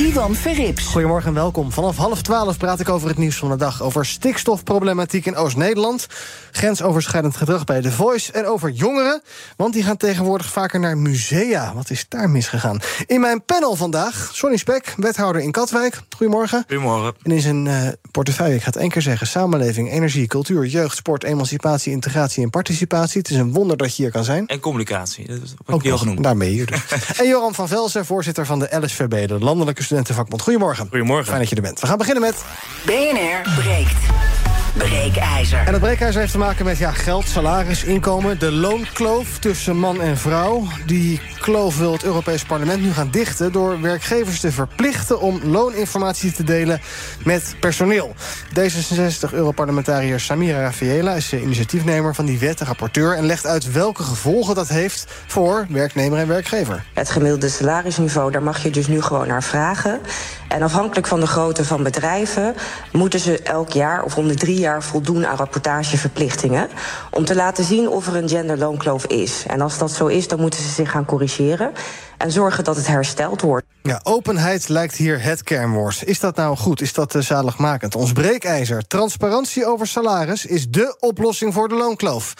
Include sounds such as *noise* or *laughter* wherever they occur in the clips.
Ivan Verrips. Goedemorgen en welkom. Vanaf half twaalf praat ik over het nieuws van de dag. Over stikstofproblematiek in Oost-Nederland. Grensoverschrijdend gedrag bij The Voice. En over jongeren. Want die gaan tegenwoordig vaker naar musea. Wat is daar misgegaan? In mijn panel vandaag, Sonny Spek, wethouder in Katwijk. Goedemorgen. Goedemorgen. En in zijn uh, portefeuille, ik ga het één keer zeggen... samenleving, energie, cultuur, jeugd, sport, emancipatie, integratie en participatie. Het is een wonder dat je hier kan zijn. En communicatie, dat heb Ook al genoemd. Daarmee hier dus. *laughs* en Joram van Velzen, voorzitter van de LSVB... de Landelijke Studentenvakbond. Goedemorgen. Goedemorgen. Fijn dat je er bent. We gaan beginnen met... BNR breekt. Breekijzer. En het breekijzer heeft te maken met ja, geld, salaris, inkomen. De loonkloof tussen man en vrouw. Die kloof wil het Europees Parlement nu gaan dichten... door werkgevers te verplichten om looninformatie te delen met personeel. D66-Europarlementariër Samira Rafaela is de initiatiefnemer van die wet, rapporteur... en legt uit welke gevolgen dat heeft voor werknemer en werkgever. Het gemiddelde salarisniveau, daar mag je dus nu gewoon naar vragen. En afhankelijk van de grootte van bedrijven... moeten ze elk jaar of om de drie jaar voldoen aan rapportageverplichtingen... om te laten zien of er een genderloonkloof is. En als dat zo is, dan moeten ze zich gaan corrigeren... en zorgen dat het hersteld wordt. Ja, openheid lijkt hier het kernwoord. Is dat nou goed? Is dat uh, zaligmakend? Ons breekijzer, transparantie over salaris... is dé oplossing voor de loonkloof.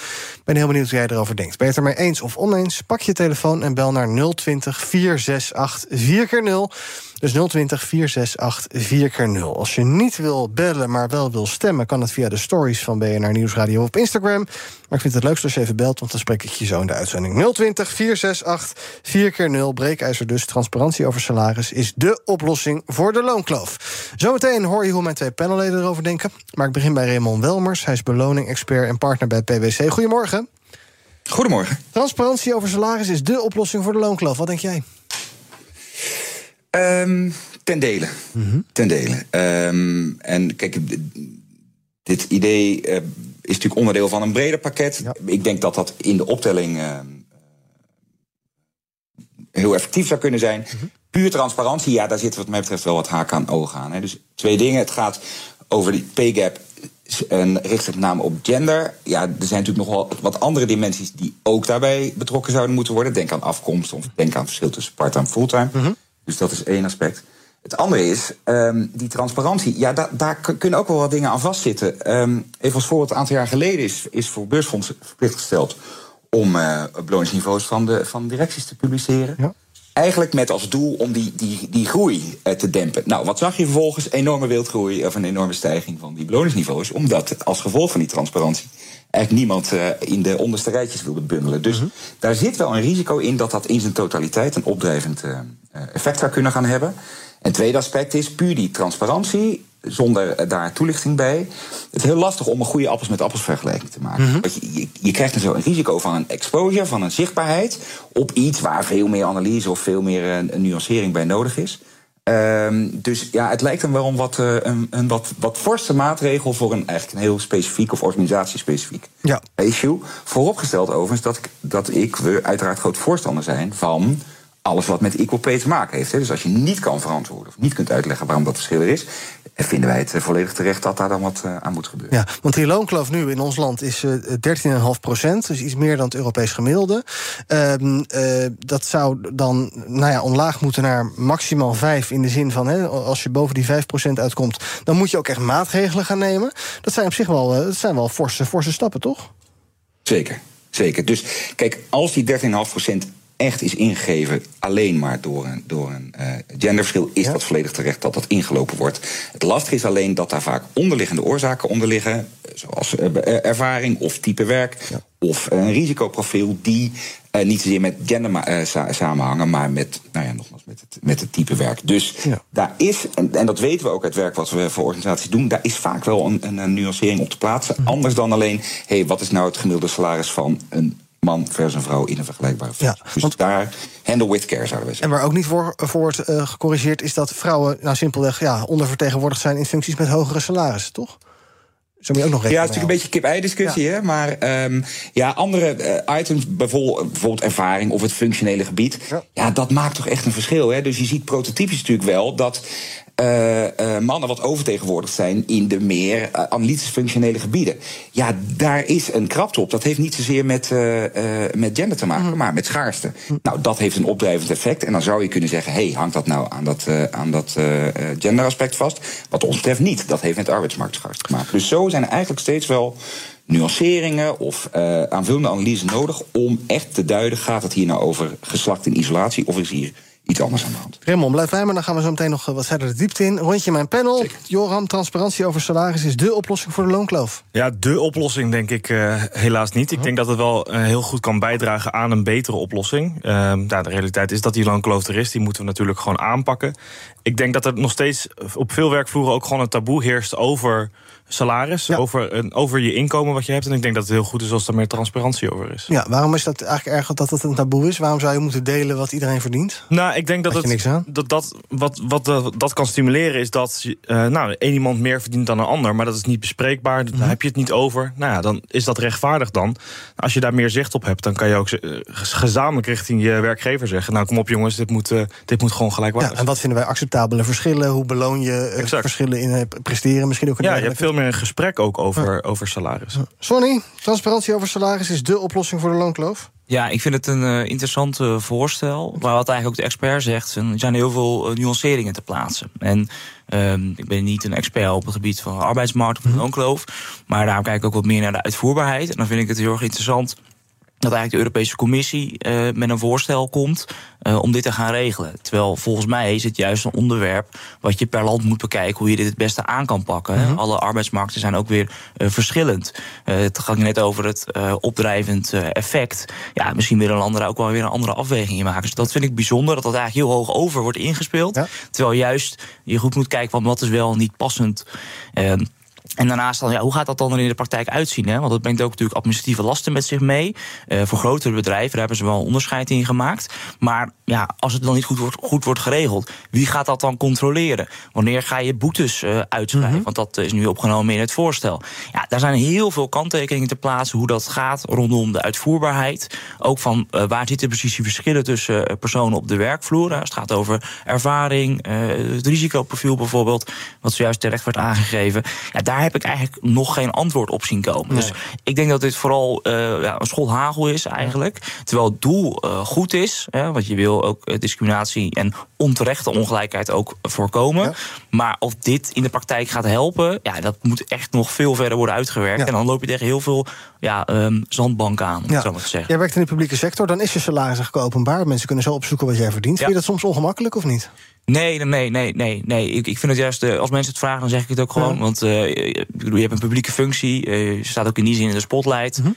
Ben heel benieuwd hoe jij erover denkt. Ben je het er mee eens of oneens? Pak je telefoon en bel naar 020 468 4x0... Dus 020 468 4x0. Als je niet wil bellen, maar wel wil stemmen... kan het via de stories van BNR Nieuwsradio op Instagram. Maar ik vind het leukst als je even belt, want dan spreek ik je zo in de uitzending. 020 468 4x0. Breekijzer dus. Transparantie over salaris is dé oplossing voor de loonkloof. Zometeen hoor je hoe mijn twee panelleden erover denken. Maar ik begin bij Raymond Welmers. Hij is beloning-expert en partner bij PwC. Goedemorgen. Goedemorgen. Transparantie over salaris is dé oplossing voor de loonkloof. Wat denk jij? Um, ten dele. Mm -hmm. Ten dele. Um, en kijk, dit idee uh, is natuurlijk onderdeel van een breder pakket. Ja. Ik denk dat dat in de optelling uh, heel effectief zou kunnen zijn. Mm -hmm. Puur transparantie, ja, daar zit wat mij betreft wel wat haak aan ogen aan. Hè. Dus twee dingen. Het gaat over die pay gap en richt het name op gender. Ja, er zijn natuurlijk nog wel wat andere dimensies die ook daarbij betrokken zouden moeten worden. Denk aan afkomst of denk aan verschil tussen part-time en fulltime. Mm -hmm. Dus dat is één aspect. Het andere is, um, die transparantie. Ja, da daar kunnen ook wel wat dingen aan vastzitten. Um, even als voorbeeld, een aantal jaar geleden is, is voor beursfondsen verplicht gesteld... om uh, beloningsniveaus van de van directies te publiceren. Ja. Eigenlijk met als doel om die, die, die groei uh, te dempen. Nou, wat zag je vervolgens? Enorme wildgroei of een enorme stijging van die beloningsniveaus. Omdat als gevolg van die transparantie eigenlijk niemand uh, in de onderste rijtjes wilde bundelen. Dus uh -huh. daar zit wel een risico in dat dat in zijn totaliteit een opdrijvend uh, effect zou kunnen gaan hebben. En het tweede aspect is puur die transparantie, zonder daar toelichting bij. Het is heel lastig om een goede appels met appels vergelijking te maken. Uh -huh. je, je, je, krijgt dan zo een risico van een exposure, van een zichtbaarheid op iets waar veel meer analyse of veel meer een, een nuancering bij nodig is. Um, dus ja, het lijkt dan wel een wat, uh, een, een wat, wat forse maatregel voor een, eigenlijk een heel specifiek of organisatiespecifiek ja. issue. Vooropgesteld overigens dat, dat ik, we uiteraard groot voorstander zijn van alles wat met equal pay te maken heeft. Hè. Dus als je niet kan verantwoorden of niet kunt uitleggen waarom dat verschil er is, vinden wij het volledig terecht dat daar dan wat uh, aan moet gebeuren. Ja, want die loonkloof nu in ons land is uh, 13,5 procent, dus iets meer dan het Europees gemiddelde. Uh, uh, dat zou dan nou ja, omlaag moeten naar maximaal 5 in de zin van hè, als je boven die 5 procent uitkomt, dan moet je ook echt maatregelen gaan nemen. Dat zijn op zich wel, dat zijn wel forse, forse stappen, toch? Zeker, zeker. Dus kijk, als die 13,5 procent echt is ingegeven alleen maar door een, door een uh, genderverschil, is ja. dat volledig terecht dat dat ingelopen wordt. Het lastige is alleen dat daar vaak onderliggende oorzaken onder liggen, zoals uh, ervaring of type werk, ja. of een risicoprofiel die uh, niet zozeer met gender sa samenhangen, maar met, nou ja, nogmaals, met het, met het type werk. Dus ja. daar is, en, en, dat weten we ook uit werk wat we voor organisaties doen, daar is vaak wel een, een, nuancering op te plaatsen. Mm. Anders dan alleen, hé, hey, wat is nou het gemiddelde salaris van een man versus vrouw in een vergelijkbare functie. Ja, dus want- daar handle with care, zouden we En zeggen. waar ook niet voor, voor wordt eh, gecorrigeerd... is dat vrouwen nou simpelweg ja, ondervertegenwoordigd zijn... in functies met hogere salarissen, toch? Zo moet je ook nog Ja, het is natuurlijk een beetje kip-ei discussie, hè? Maar ehm, ja, andere eh, items, bijvoorbeeld, bijvoorbeeld ervaring of het functionele gebied, Ja. ja. dat maakt toch echt een verschil. Hè? Dus je ziet prototypisch natuurlijk wel dat eh, eh, mannen wat overtegenwoordigd zijn in de meer eh, analytisch functionele gebieden. Ja, daar is een krapte op. Dat heeft niet zozeer met, met gender te maken, maar met schaarste. Nou, dat heeft een opdrijvend effect. En dan zou je kunnen zeggen: hey, hangt dat nou aan dat, eh, aan dat genderaspect vast? Wat ons betreft niet. Dat heeft met arbeidsmarktschaarste te maken. Dus zo zijn er eigenlijk steeds wel nuanceringen of eh, aanvullende analyse nodig om echt te duiden: gaat het hier nou over geslacht in isolatie of is hier iets anders aan de hand? Raymond, blijf bij me, dan gaan we zo meteen nog eh, wat verder de diepte in. Rondje mijn panel. Joram, transparantie over salaris is dé oplossing voor de loonkloof. Ja, de oplossing denk ik eh, helaas niet. Ik denk dat het wel eh, heel goed kan bijdragen aan een betere oplossing. Ehm, ja, de realiteit is dat die loonkloof er is. Die moeten we natuurlijk gewoon aanpakken. Ik denk dat er nog steeds op veel werkvloeren ook gewoon een taboe heerst over salaris. Ja. Over, een, over je inkomen wat je hebt. En ik denk dat het heel goed is als er meer transparantie over is. Ja, waarom is dat eigenlijk erg dat dat een taboe is? Waarom zou je moeten delen wat iedereen verdient? Nou, ik denk dat Had het, niks aan? dat, dat wat, wat eh, dat kan stimuleren is dat eh, nou, één iemand meer verdient dan een ander, maar dat is niet bespreekbaar. Mhm. Daar heb je het niet over. Nou ja, dan is dat rechtvaardig dan. Als je daar meer zicht op hebt, dan kan je ook eh, gezamenlijk richting je werkgever zeggen: Nou, kom op jongens, dit moet, dit moet gewoon gelijkwaardig Ja, en wat vinden wij acceptabele verschillen? Hoe beloon je verschillen in presteren? Misschien ook een Ja, je hebt veel meer een gesprek ook over, over salaris. Sonny, transparantie over salaris is dé oplossing voor de loonkloof? Ja, ik vind het een eh, interessant eh, voorstel. Maar wat eigenlijk ook de expert zegt, er zijn heel veel eh, nuanceringen te plaatsen. En ehm, ik ben niet een expert op het gebied van arbeidsmarkt of de loonkloof. Maar daarom kijk ik ook wat meer naar de uitvoerbaarheid. En dan vind ik het heel erg interessant dat eigenlijk de Europese Commissie eh, met een voorstel komt eh, om dit te gaan regelen. Terwijl volgens mij is het juist een onderwerp wat je per land moet bekijken hoe je dit het beste aan kan pakken. hè. Alle arbeidsmarkten zijn ook weer eh, verschillend. Het gaat net over het opdrijvend effect. Ja, misschien willen landen daar ook wel weer een andere afweging in maken. Dus dat vind ik bijzonder dat dat eigenlijk heel hoog over wordt ingespeeld. Ja. Terwijl juist je goed moet kijken van wat is wel niet passend. En daarnaast dan, ja, hoe gaat dat dan er in de praktijk uitzien? Hè? Want dat brengt ook natuurlijk administratieve lasten met zich mee. Eh, voor grotere bedrijven, daar hebben ze wel een onderscheid in gemaakt. Maar ja, als het dan niet goed wordt, goed wordt geregeld, wie gaat dat dan controleren? Wanneer ga je boetes eh, uitschrijven? Want dat is nu opgenomen in het voorstel. Ja, daar zijn heel veel kanttekeningen te plaatsen hoe dat gaat rondom de uitvoerbaarheid. Ook van eh, waar zitten precies die verschillen tussen eh, personen op de werkvloer? Als het gaat over ervaring, eh, het risicoprofiel bijvoorbeeld, wat zojuist terecht werd aangegeven. Ja, daar heb ik eigenlijk nog geen antwoord op zien komen. Dus ik denk dat dit vooral eh, ja, een school hagel is eigenlijk. Terwijl het doel eh, goed is, hè, want je wil ook eh, discriminatie en onterechte ongelijkheid ook voorkomen. Ja. Maar of dit in de praktijk gaat helpen, ja, dat moet echt nog veel verder worden uitgewerkt. Ja. En dan loop je tegen heel veel ja, ehm, zandbanken aan, om Ja. zo maar te zeggen. Jij werkt in de publieke sector, dan is je salaris eigenlijk openbaar. Mensen kunnen zo opzoeken wat jij verdient. Vind je dat soms ongemakkelijk of niet? Nee, nee, nee, nee, nee. Ik, ik vind het juist, eh, als mensen het vragen, dan zeg ik het ook gewoon. Ja. Want eh, je hebt een publieke functie. je staat ook in die zin in de spotlight. Mhm.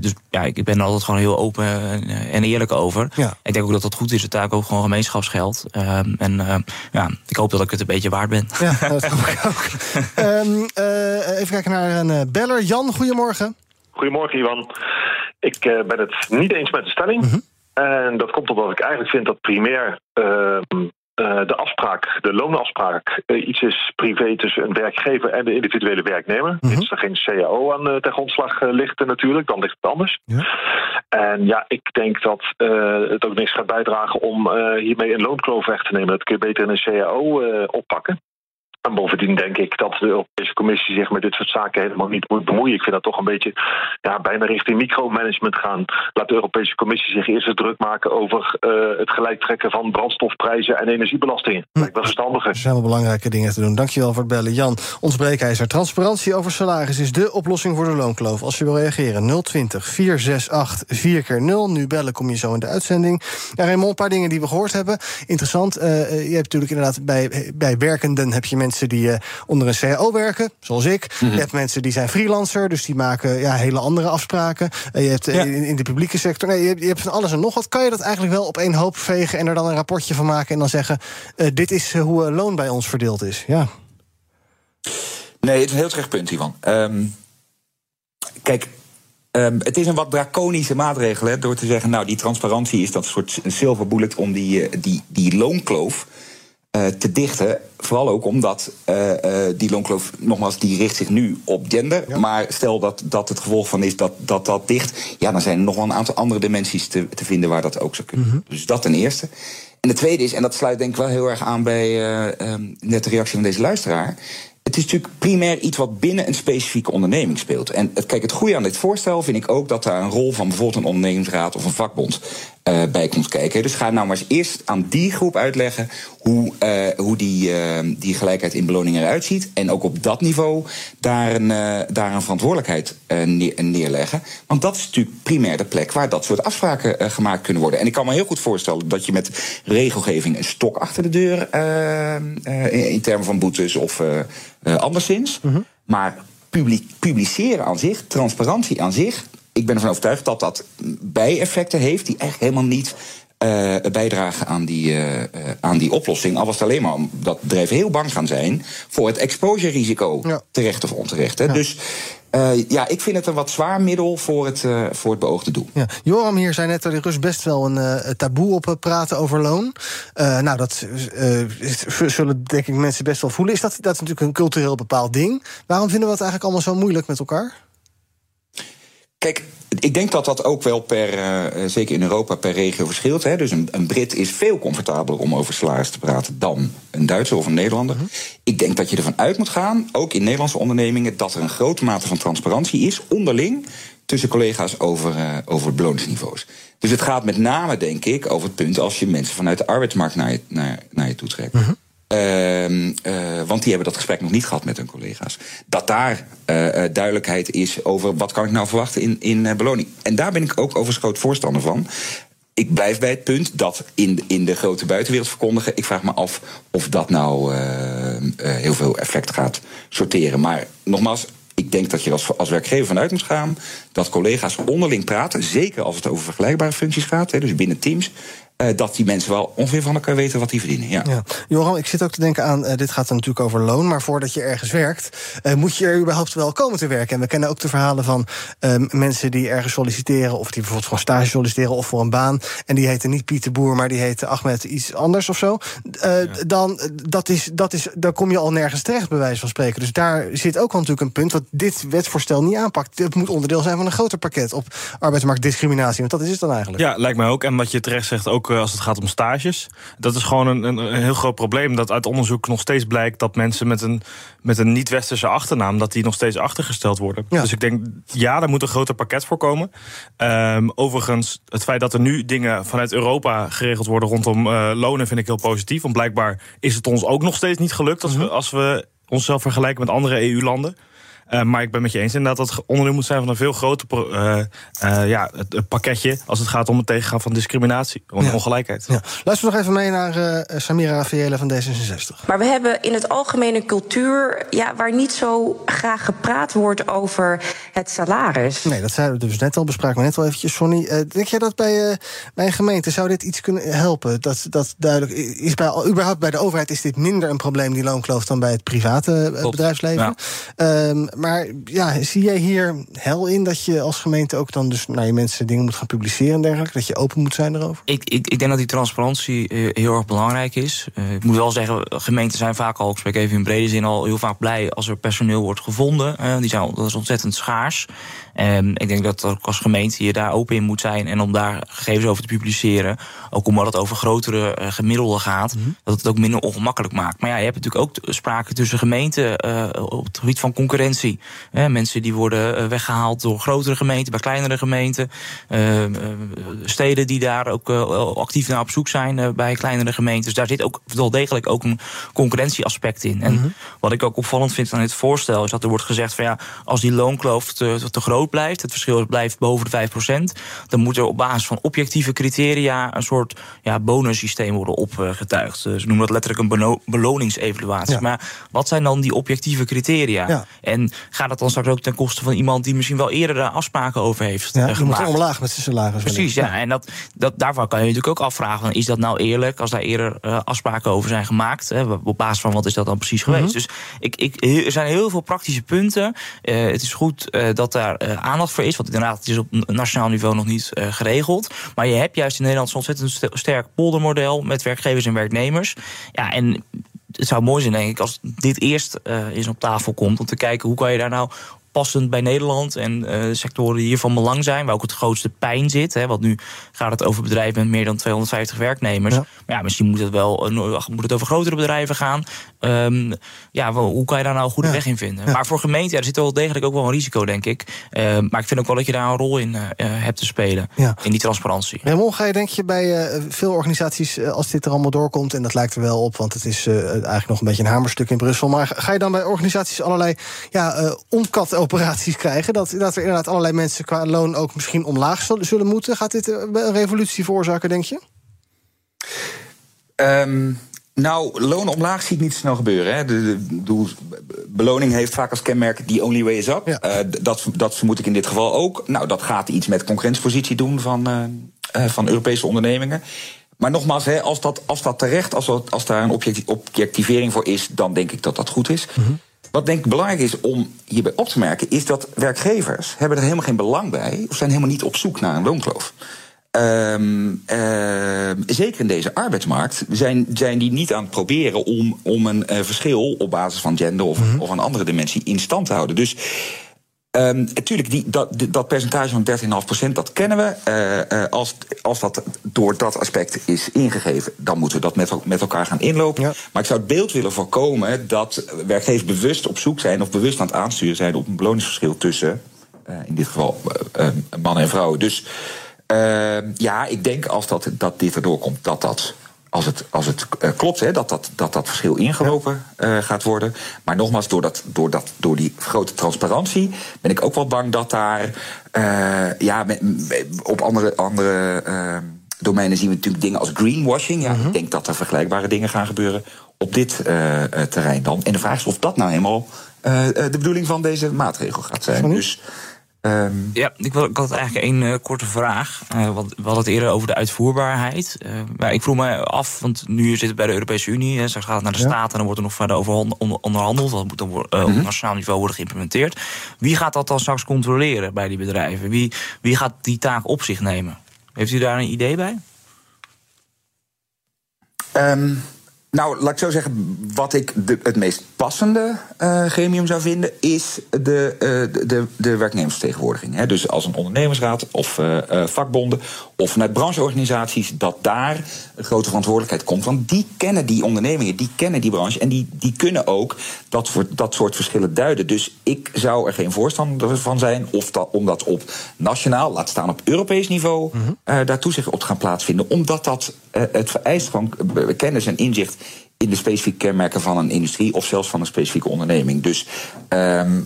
Dus ja, ik ben er altijd gewoon heel open en, eh, en eerlijk over. Ja. Ik denk ook dat dat goed is. Het taak ook gewoon gemeenschapsgeld. Ehm, en eh, ja, ik hoop dat ik het een beetje waard ben. Ja, *laughs* dat hoop ik ook. Ehm, eh, even kijken naar een eh, beller. Jan, goedemorgen. Goedemorgen, Ivan. Ik eh, ben het niet eens met de stelling. En dat komt omdat ik eigenlijk vind dat primair ehm, eh, de afspraak, de loonafspraak, eh, iets is privé tussen een werkgever en de individuele werknemer. Mhm. Mits er geen CAO aan uh, ten grondslag ligt natuurlijk, dan ligt het anders. Ja. En ja, ik denk dat het ook niks gaat bijdragen om hiermee een loonkloof weg te nemen. Dat kun je beter in een CAO oppakken. En bovendien denk ik dat de Europese Commissie zich met dit soort zaken helemaal niet moet bemoeien. Ik vind dat toch een beetje ja, bijna richting micromanagement gaan. Laat de Europese Commissie zich eerst eens druk maken over uh, het gelijktrekken van brandstofprijzen en energiebelastingen. Hm. Lijkt me verstandiger. Er zijn wel belangrijke dingen te doen. Dankjewel voor het bellen. Jan, ons breekijzer. Transparantie over salaris is de oplossing voor de loonkloof. Als je wil reageren, 020 468 4 keer 0 Nu bellen kom je zo in de uitzending. Ja, Raymond, een paar dingen die we gehoord hebben. Interessant. Uh, je hebt natuurlijk inderdaad bij, bij werkenden heb je mensen die uh, onder een CAO werken, zoals ik. Mm -hmm. Je hebt mensen die zijn freelancer, dus die maken ja, hele andere afspraken. Uh, je hebt ja. in, in, de publieke sector, nee, je, hebt, je hebt van alles en nog wat. Kan je dat eigenlijk wel op één hoop vegen en er dan een rapportje van maken en dan zeggen: dit is hoe loon bij ons verdeeld is? Ja. Nee, het is een heel terecht punt, Ivan. Um, kijk, Um, het is een wat draconische maatregel, hè, door te zeggen... nou, die transparantie is dat soort silver bullet om die, die, die loonkloof te dichten. Vooral ook omdat uh, uh, die loonkloof, nogmaals, die richt zich nu op gender. Ja. Maar stel dat, dat het gevolg van is dat, dat dat dicht... ja, dan zijn er nog wel een aantal andere dimensies te, te vinden waar dat ook zou kunnen. Mm -hmm. Dus dat ten eerste. En de tweede is, en dat sluit denk ik wel heel erg aan bij um, net de reactie van deze luisteraar... Het is natuurlijk primair iets wat binnen een specifieke onderneming speelt. En het, kijk, het goede aan dit voorstel vind ik ook dat daar een rol van bijvoorbeeld een ondernemingsraad of een vakbond uh, bij komt kijken. Dus ga nou maar eens eerst aan die groep uitleggen hoe, uh, hoe die, uh, die gelijkheid in beloning eruit ziet. En ook op dat niveau daar een, daar een verantwoordelijkheid neer, neerleggen. Want dat is natuurlijk primair de plek waar dat soort afspraken gemaakt kunnen worden. En ik kan me heel goed voorstellen dat je met regelgeving een stok achter de deur in, in, termen van boetes of anderszins. Mm -hmm. Maar publiceren aan zich, transparantie aan zich, ik ben ervan overtuigd dat dat bijeffecten heeft die echt helemaal niet uh, bijdragen aan die, uh, aan die oplossing. Al was het alleen maar dat bedrijven heel bang gaan zijn voor het exposure-risico, ja. terecht of onterecht. Hè. Ja. Dus ja, ik vind het een wat zwaar middel voor het, voor het beoogde doel. Ja. Joram hier zei net dat er best wel een taboe op praten over loon. nou, dat zullen denk ik mensen best wel voelen. Is dat, dat is natuurlijk een cultureel bepaald ding. Waarom vinden we het eigenlijk allemaal zo moeilijk met elkaar? Kijk, ik denk dat dat ook wel per, uh, zeker in Europa, per regio verschilt. Hè. Dus een, een, Brit is veel comfortabeler om over salaris te praten dan een Duitser of een Nederlander. Mm-hmm. Ik denk dat je ervan uit moet gaan, ook in Nederlandse ondernemingen, dat er een grote mate van transparantie is onderling tussen collega's over, uh, over beloningsniveaus. Dus het gaat met name, denk ik, over het punt als je mensen vanuit de arbeidsmarkt naar je, naar, naar je toe trekt. Mm-hmm. Uh, uh, want die hebben dat gesprek nog niet gehad met hun collega's. Dat daar uh, duidelijkheid is over wat kan ik nou verwachten in, in beloning. En daar ben ik ook overigens groot voorstander van. Ik blijf bij het punt dat in, in de grote buitenwereld verkondigen. Ik vraag me af of dat nou heel veel effect gaat sorteren. Maar nogmaals, ik denk dat je als, als werkgever vanuit moet gaan dat collega's onderling praten. Zeker als het over vergelijkbare functies gaat, hè, dus binnen teams. Uh, dat die mensen wel ongeveer van elkaar weten wat die verdienen. Ja. ja. Joram, ik zit ook te denken aan, uh, dit gaat dan natuurlijk over loon... maar voordat je ergens werkt, uh, moet je er überhaupt wel komen te werken. En we kennen ook de verhalen van mensen die ergens solliciteren... of die bijvoorbeeld voor stage solliciteren of voor een baan... en die heten niet Pieter Boer, maar die heten Ahmed iets anders of zo... Ja. dan dat is, dat is, daar kom je al nergens terecht, bij wijze van spreken. Dus daar zit ook wel natuurlijk een punt... wat dit wetsvoorstel niet aanpakt. Het moet onderdeel zijn van een groter pakket op arbeidsmarktdiscriminatie. Want dat is het dan eigenlijk. Ja, lijkt mij ook. En wat je terecht zegt ook als het gaat om stages. Dat is gewoon een, een, een, heel groot probleem. Dat uit onderzoek nog steeds blijkt dat mensen met een, met een niet-westerse achternaam... dat die nog steeds achtergesteld worden. Ja. Dus ik denk, ja, daar moet een groter pakket voor komen. Um, overigens, het feit dat er nu dingen vanuit Europa geregeld worden... rondom uh, lonen vind ik heel positief. Want blijkbaar is het ons ook nog steeds niet gelukt... als, we, mhm. als we onszelf vergelijken met andere EU-landen. Uh, maar ik ben met je eens inderdaad dat het onderdeel moet zijn van een veel groter uh, uh, ja, het, het, pakketje als het gaat om het tegengaan van discriminatie en ja. ongelijkheid. Ja. Luister nog even mee naar Samira Rafaela van D66. Maar we hebben in het algemene cultuur ja, waar niet zo graag gepraat wordt over het salaris. Nee, dat zeiden we dus net al, bespraken we net al eventjes, Sonny. denk jij dat bij, bij een gemeente zou dit iets kunnen helpen? Dat, dat duidelijk is bij, überhaupt bij de overheid is dit minder een probleem, die loonkloof, dan bij het private Klopt. bedrijfsleven. Ja. Um, maar ja, zie jij hier hel in dat je als gemeente ook dan dus naar je mensen dingen moet gaan publiceren en dergelijke? Dat je open moet zijn erover? Ik, ik, ik denk dat die transparantie uh, heel erg belangrijk is. Uh, ik moet wel zeggen, gemeenten zijn vaak al, ik spreek even in brede zin, al heel vaak blij als er personeel wordt gevonden. Uh, die zijn, dat is ontzettend schaars. En ik denk dat ook als gemeente je daar open in moet zijn en om daar gegevens over te publiceren. Ook omdat het over grotere gemiddelden gaat, mm -hmm. dat het ook minder ongemakkelijk maakt. Maar ja, je hebt natuurlijk ook sprake tussen gemeenten op het gebied van concurrentie. Mensen die worden uh, weggehaald door grotere gemeenten, bij kleinere gemeenten. steden die daar ook actief naar op zoek zijn bij kleinere gemeenten. Dus daar zit ook wel degelijk ook een concurrentieaspect in. En mm -hmm. wat ik ook opvallend vind aan dit voorstel is dat er wordt gezegd van ja, als die loonkloof te, te groot blijft, het verschil blijft boven de 5%, dan moet er op basis van objectieve criteria een soort ja, bonussysteem worden opgetuigd. Ze noemen dat letterlijk een beloningsevaluatie. Ja. Maar wat zijn dan die objectieve criteria? Ja. En gaat dat dan straks ook ten koste van iemand die misschien wel eerder daar afspraken over heeft Ja, eh, je moet gemaakt? er omlaag met zijn salaris. Precies, ja. En dat, dat, daarvan kan je natuurlijk ook afvragen: van, is dat nou eerlijk als daar eerder eh, afspraken over zijn gemaakt? Hè, op basis van wat is dat dan precies geweest? Dus ik, ik, er zijn heel veel praktische punten. Eh, het is goed dat daar aandacht voor is, want inderdaad, het is op nationaal niveau nog niet geregeld. Maar je hebt juist in Nederland zo'n ontzettend st- sterk poldermodel met werkgevers en werknemers. Ja, en het zou mooi zijn, denk ik, als dit eerst eh, eens op tafel komt. Om te kijken hoe kan je daar nou passend bij Nederland en eh, sectoren die hier van belang zijn, waar ook het grootste pijn zit. Hè, want nu gaat het over bedrijven met meer dan 250 werknemers. Ja. Maar ja, misschien moet het wel eh, moet het over grotere bedrijven gaan. Ehm, ja, hoe kan je daar nou een goede Ja. weg in vinden? Maar voor gemeenten, ja, er zit wel degelijk ook wel een risico, denk ik. Ehm, maar ik vind ook wel dat je daar een rol in eh, hebt te spelen. Ja. In die transparantie. Raymond, ga je denk je bij veel organisaties, als dit er allemaal doorkomt... en dat lijkt er wel op, want het is eigenlijk nog een beetje een hamerstuk in Brussel... maar ga je dan bij organisaties allerlei ja, eh omkatoperaties krijgen... Dat, dat er inderdaad allerlei mensen qua loon ook misschien omlaag zullen, moeten? Gaat dit eh, een revolutie veroorzaken, denk je? Ehm, nou, lonen omlaag zie ik niet snel gebeuren. Hè. De, de, beloning heeft vaak als kenmerk die only way is up. Ja. Eh, dat, dat vermoed ik in dit geval ook. Nou, dat gaat iets met concurrentiepositie doen van, eh, van Europese ondernemingen. Maar nogmaals, hè, als, dat, als dat terecht, als, dat, als daar een objecti- objectivering voor is, dan denk ik dat dat goed is. Wat denk ik belangrijk is om hierbij op te merken, is dat werkgevers hebben er helemaal geen belang bij, of zijn helemaal niet op zoek naar een loonkloof. Ehm, ehm, zeker in deze arbeidsmarkt zijn, zijn die niet aan het proberen om, om een eh, verschil op basis van gender of, of een andere dimensie in stand te houden. Dus natuurlijk, die, dat, die- dat percentage van 13,5% dat kennen we. Eh, eh, als, als dat door dat aspect is ingegeven, dan moeten we dat met, met elkaar gaan inlopen. Ja. Maar ik zou het beeld willen voorkomen dat werkgevers bewust op zoek zijn of bewust aan het aansturen zijn op een beloningsverschil tussen, eh, in dit geval, mannen en vrouwen. Dus eh, ja, ik denk als dat, dat dit erdoor komt, dat dat. Als het, als het eh, klopt, hè, dat, dat, dat dat verschil ingelopen eh, gaat worden. Maar nogmaals, door, dat, door, dat, door die grote transparantie ben ik ook wel bang dat daar eh, ja, met- met- op andere, andere domeinen zien we natuurlijk dingen als greenwashing. Ja, Ik denk dat er vergelijkbare dingen gaan gebeuren op dit terrein dan. En de vraag is of dat nou helemaal de bedoeling van deze maatregel gaat zijn. Dus ehm, Ja, ik, wil, ik had eigenlijk één eh, korte vraag. Eh, want we hadden het eerder over de uitvoerbaarheid. Eh, maar ik vroeg me af, want nu zit het bij de Europese Unie. Hè, straks gaat het naar de Ja. Staten en dan wordt er nog verder over onderhandeld. Dat moet dan eh, op nationaal niveau worden geïmplementeerd. Wie gaat dat dan straks controleren bij die bedrijven? Wie, wie gaat die taak op zich nemen? Heeft u daar een idee bij? Ehm, nou, laat ik zo zeggen, wat ik de, het meest passende eh, gremium zou vinden, is de, eh, de, de, werknemersvertegenwoordiging. Hè. Dus als een ondernemersraad of eh, vakbonden of vanuit brancheorganisaties, dat daar een grote verantwoordelijkheid komt. Want die kennen die ondernemingen, die kennen die branche en die, die kunnen ook dat, voor, dat soort verschillen duiden. Dus ik zou er geen voorstander van zijn of dat, om dat op nationaal, laat staan op Europees niveau, eh, daar toezicht op te gaan plaatsvinden. Omdat dat eh, het vereist gewoon eh, kennis en inzicht in de specifieke kenmerken van een industrie of zelfs van een specifieke onderneming. Dus ehm,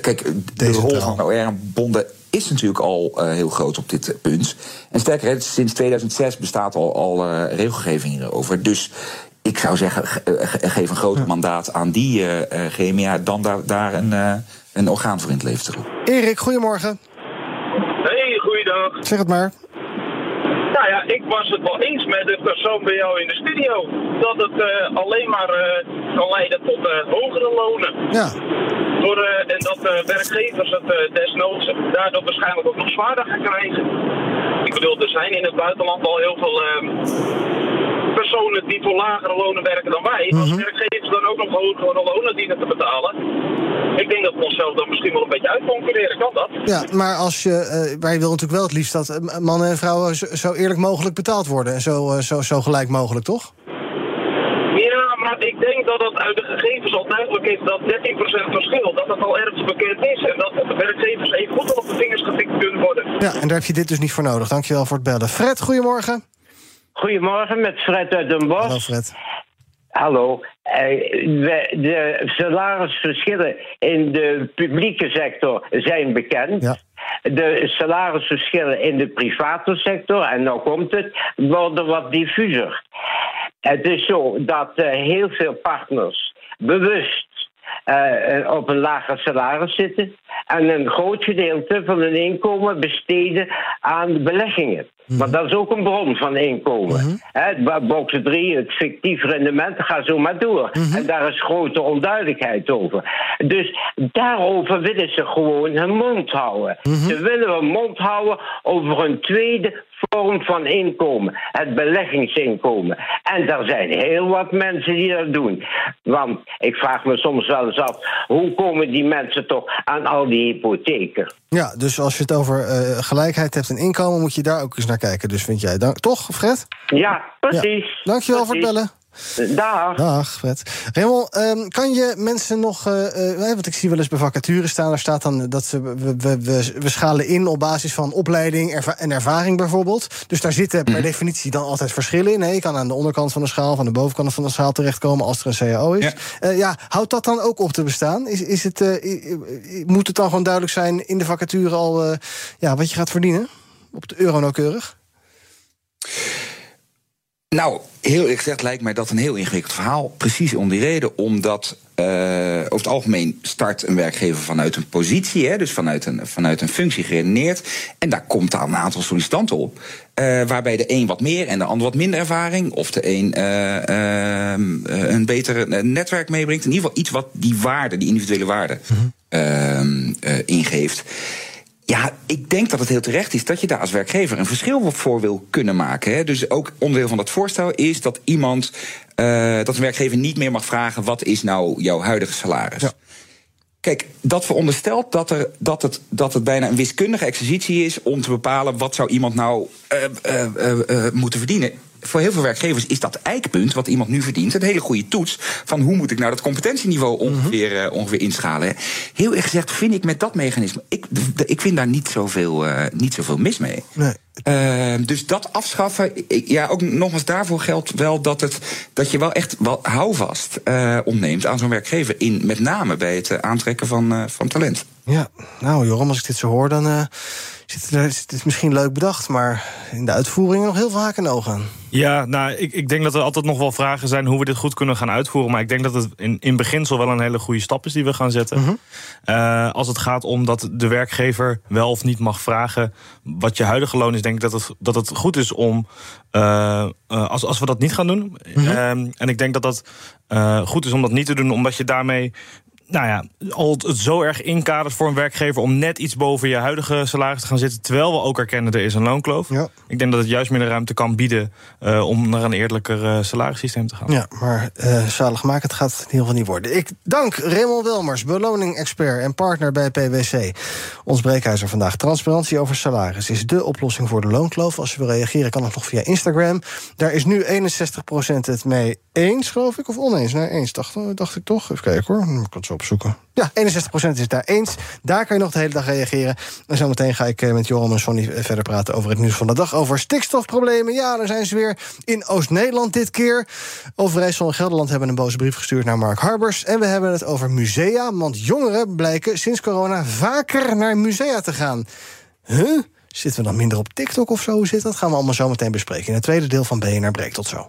kijk, de Decentraal. rol van OR-bonden is natuurlijk al eh, heel groot op dit punt. En sterker, hè, sinds 2006 bestaat al, al eh, regelgeving hierover. Dus ik zou zeggen, ge- eh, ge- geef een groter mandaat aan die eh, eh, gremia dan daar, daar een, eh, een orgaan voor in het leven te roepen. Erik, goedemorgen. Hey, goeiedag. Zeg het maar. Nou ja, ik was het wel eens met de persoon bij jou in de studio. Dat het eh, alleen maar eh, kan leiden tot eh, hogere lonen. Ja, Eh, en dat eh, werkgevers het eh, desnoods daardoor waarschijnlijk ook nog zwaarder gaan krijgen. Ik bedoel, er zijn in het buitenland al heel veel ehm, personen die voor lagere lonen werken dan wij. Als werkgevers dan ook nog hogere lonen dienen te betalen. Ik denk dat we onszelf dan misschien wel een beetje uitconcurreren. Kan dat? ja maar als je, eh, maar je wil natuurlijk wel het liefst dat mannen en vrouwen zo, zo eerlijk mogelijk betaald worden. En zo, zo, zo gelijk mogelijk, toch? Maar ik denk dat het uit de gegevens al duidelijk is dat 13% verschil, dat dat al ergens bekend is. En dat de werkgevers even goed op de vingers getikt kunnen worden. Ja, en daar heb je dit dus niet voor nodig. Dankjewel voor het bellen. Fred, goedemorgen. Goedemorgen, met Fred uit Den Bosch. Hallo Fred. Hallo. Eh, de salarisverschillen in de publieke sector zijn bekend. Ja. De salarisverschillen in de private sector, en nou komt het, worden wat diffuser. Het is zo dat eh, heel veel partners bewust eh, op een lager salaris zitten en een groot gedeelte van hun inkomen besteden aan beleggingen. Want dat is ook een bron van inkomen. Mm box 3, het fictief rendement, ga zo maar door. En daar is grote onduidelijkheid over. Dus daarover willen ze gewoon hun mond houden. Ze willen hun mond houden over een tweede vorm van inkomen. Het beleggingsinkomen. En er zijn heel wat mensen die dat doen. Want ik vraag me soms wel eens af, hoe komen die mensen toch aan al die hypotheken? Ja, dus als je het over uh, gelijkheid hebt en inkomen, moet je daar ook eens naar kijken. Dus vind jij, dan, toch, Fred? Ja, precies. Ja. Dankjewel precies. voor het bellen. Dag. Dag, Fred. Raymond, um, kan je mensen nog... Uh, want ik zie wel eens bij vacatures staan... daar staat dan dat ze, we, we, we, we schalen in op basis van opleiding erva en ervaring bijvoorbeeld. Dus daar zitten per definitie dan altijd verschillen in. Nee, je kan aan de onderkant van de schaal, van de bovenkant van de schaal terechtkomen... als er een CAO is. Ja, uh, ja houdt dat dan ook op te bestaan? Is, is het, moet het dan gewoon duidelijk zijn in de vacature al... ja, wat je gaat verdienen? Op de euro nauwkeurig? Nou, heel eerlijk gezegd lijkt mij dat een heel ingewikkeld verhaal. Precies om die reden, omdat uh, over het algemeen start een werkgever vanuit een positie, hè, dus vanuit een, vanuit een functie geredeneerd. En daar komt dan een aantal sollicitanten op. Uh, waarbij de een wat meer en de ander wat minder ervaring, of de een uh, een beter netwerk meebrengt. In ieder geval iets wat die waarde, die individuele waarde, mm-hmm. ingeeft. Ja, ik denk dat het heel terecht is dat je daar als werkgever een verschil voor wil kunnen maken. Hè. Dus ook onderdeel van dat voorstel is dat iemand, uh, dat een werkgever niet meer mag vragen: wat is nou jouw huidige salaris? Ja. Kijk, dat veronderstelt dat, er, dat, het, dat het bijna een wiskundige exercitie is om te bepalen wat zou iemand nou uh, uh, moeten verdienen voor heel veel werkgevers is dat eikpunt, wat iemand nu verdient, een hele goede toets van hoe moet ik nou dat competentieniveau ongeveer, mm -hmm. uh, ongeveer inschalen. Heel erg gezegd vind ik met dat mechanisme, ik, ik vind daar niet zoveel, uh, niet zoveel mis mee. Nee. Uh, dus dat afschaffen, ja, ook nogmaals daarvoor geldt wel dat, het, dat je wel echt wel houvast ontneemt aan zo'n werkgever, in, met name bij het aantrekken van, van talent. Ja, nou Joram, als ik dit zo hoor, dan zit er, het is misschien leuk bedacht, maar in de uitvoering nog heel veel haken en ogen aan. Ja, nou, ik, ik denk dat er altijd nog wel vragen zijn hoe we dit goed kunnen gaan uitvoeren. Maar ik denk dat het in, in beginsel wel een hele goede stap is die we gaan zetten. Mm -hmm. uh, als het gaat om dat de werkgever wel of niet mag vragen wat je huidige loon is, denk ik dat het, dat het goed is om. Uh, uh, als, als we dat niet gaan doen. Mm -hmm. en ik denk dat dat goed is om dat niet te doen, omdat je daarmee nou ja, al het zo erg inkadert voor een werkgever om net iets boven je huidige salaris te gaan zitten, terwijl we ook erkennen er is een loonkloof. Ja. Ik denk dat het juist meer de ruimte kan bieden uh, om naar een eerlijker uh, salarissysteem te gaan. Ja, maar uh, zaligmakend gaat het in ieder geval niet worden. Ik dank Raymond Wilmers, beloning-expert en partner bij PwC. Ons breekijzer vandaag. Transparantie over salaris is de oplossing voor de loonkloof. Als je wil reageren, kan dat nog via Instagram. Daar is nu 61% het mee eens, geloof ik, of oneens? Nee, eens, dacht, dacht ik toch. Even kijken hoor, ik kan het zo Ja, 61% is het daar eens. Daar kan je nog de hele dag reageren. En zometeen ga ik met Joram en Sonny verder praten over het nieuws van de dag. Over stikstofproblemen. Ja, daar zijn ze weer in Oost-Nederland dit keer. Overijssel en Gelderland hebben een boze brief gestuurd naar Mark Harbers. En we hebben het over musea. Want jongeren blijken sinds corona vaker naar musea te gaan. Huh? Zitten we dan minder op TikTok of zo? Hoe zit dat? Gaan we allemaal zo meteen bespreken. In het tweede deel van BNR Breek. Tot zo.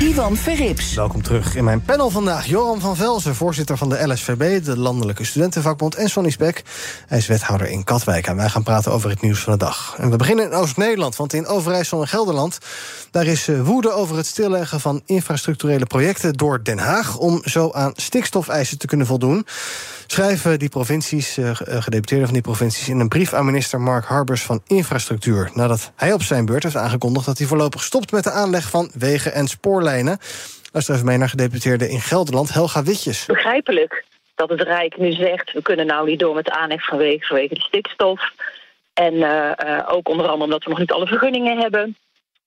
Ivan Verrips. Welkom terug in mijn panel vandaag. Joram van Velzen, voorzitter van de LSVB, de Landelijke Studentenvakbond. En Sonny Spek, hij is wethouder in Katwijk. En wij gaan praten over het nieuws van de dag. En we beginnen in Oost-Nederland, want in Overijssel en Gelderland... daar is woede over het stilleggen van infrastructurele projecten door Den Haag... om zo aan stikstofeisen te kunnen voldoen. Schrijven die provincies, uh, gedeputeerden van die provincies... in een brief aan minister Mark Harbers van Infrastructuur... nadat hij op zijn beurt heeft aangekondigd... dat hij voorlopig stopt met de aanleg van wegen en spoorlijnen. Luister even mee naar gedeputeerde in Gelderland, Helga Witjes. Begrijpelijk dat het Rijk nu zegt... we kunnen nou niet door met de aanleg van wegen vanwege de stikstof. En uh, ook onder andere omdat we nog niet alle vergunningen hebben...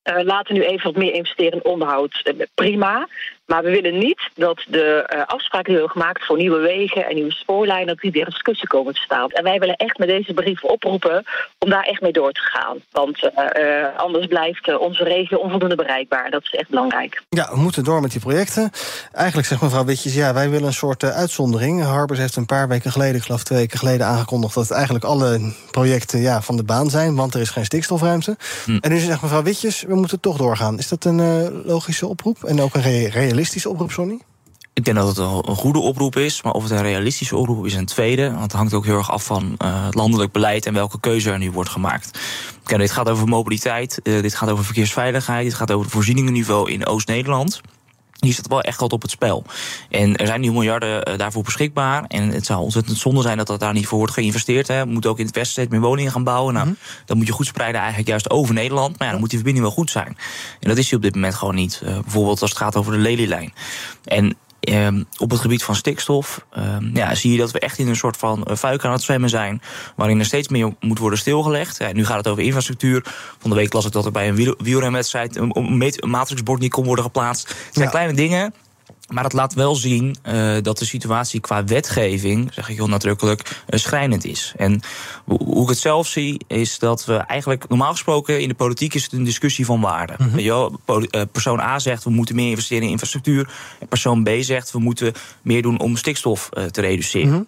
Laten we nu even wat meer investeren in onderhoud. prima. Maar we willen niet dat de eh, afspraken die we hebben gemaakt voor nieuwe wegen en nieuwe spoorlijnen, dat die weer in discussie komen te staan. En wij willen echt met deze brief oproepen om daar echt mee door te gaan. Want eh, eh, anders blijft onze regio onvoldoende bereikbaar. Dat is echt belangrijk. Ja, we moeten door met die projecten. Eigenlijk zegt mevrouw Witjes, ja, wij willen een soort uitzondering. Harbers heeft een paar weken geleden, ik geloof twee weken geleden, aangekondigd dat eigenlijk alle projecten ja, van de baan zijn, want er is geen stikstofruimte. En nu zegt mevrouw Witjes, we moeten toch doorgaan. Is dat een eh, logische oproep en ook een re- realistische oproep, Sonny? Ik denk dat het een goede oproep is, maar of het een realistische oproep is een tweede. Want het hangt ook heel erg af van eh, het landelijk beleid en welke keuze er nu wordt gemaakt. Kijk, dit gaat over mobiliteit, eh, dit gaat over verkeersveiligheid, dit gaat over het voorzieningenniveau in Oost-Nederland. Hier staat wel echt wat op het spel. En er zijn nu miljarden eh, daarvoor beschikbaar. En het zou ontzettend zonde zijn dat dat daar niet voor wordt geïnvesteerd. Hè. We moeten ook in het westen steeds meer woningen gaan bouwen. Nou, Dan moet je goed spreiden eigenlijk juist over Nederland. Maar ja, dan moet die verbinding wel goed zijn. En dat is die op dit moment gewoon niet. Eh, bijvoorbeeld als het gaat over de Lelylijn. En Ehm, op het gebied van stikstof ehm, ja, zie je dat we echt in een soort van uh, fuik aan het zwemmen zijn. Waarin er steeds meer moet worden stilgelegd. Ja, nu gaat het over infrastructuur. Van de week las ik dat er bij een wiel wielrenwedstrijd een, een meet- een matrixbord niet kon worden geplaatst. Het zijn kleine dingen. Maar dat laat wel zien eh, dat de situatie qua wetgeving, zeg ik heel nadrukkelijk, eh, schrijnend is. En hoe ik het zelf zie, is dat we eigenlijk normaal gesproken in de politiek is het een discussie van waarde. Weet je wel, poli- eh, persoon A zegt we moeten meer investeren in infrastructuur. En persoon B zegt we moeten meer doen om stikstof te reduceren.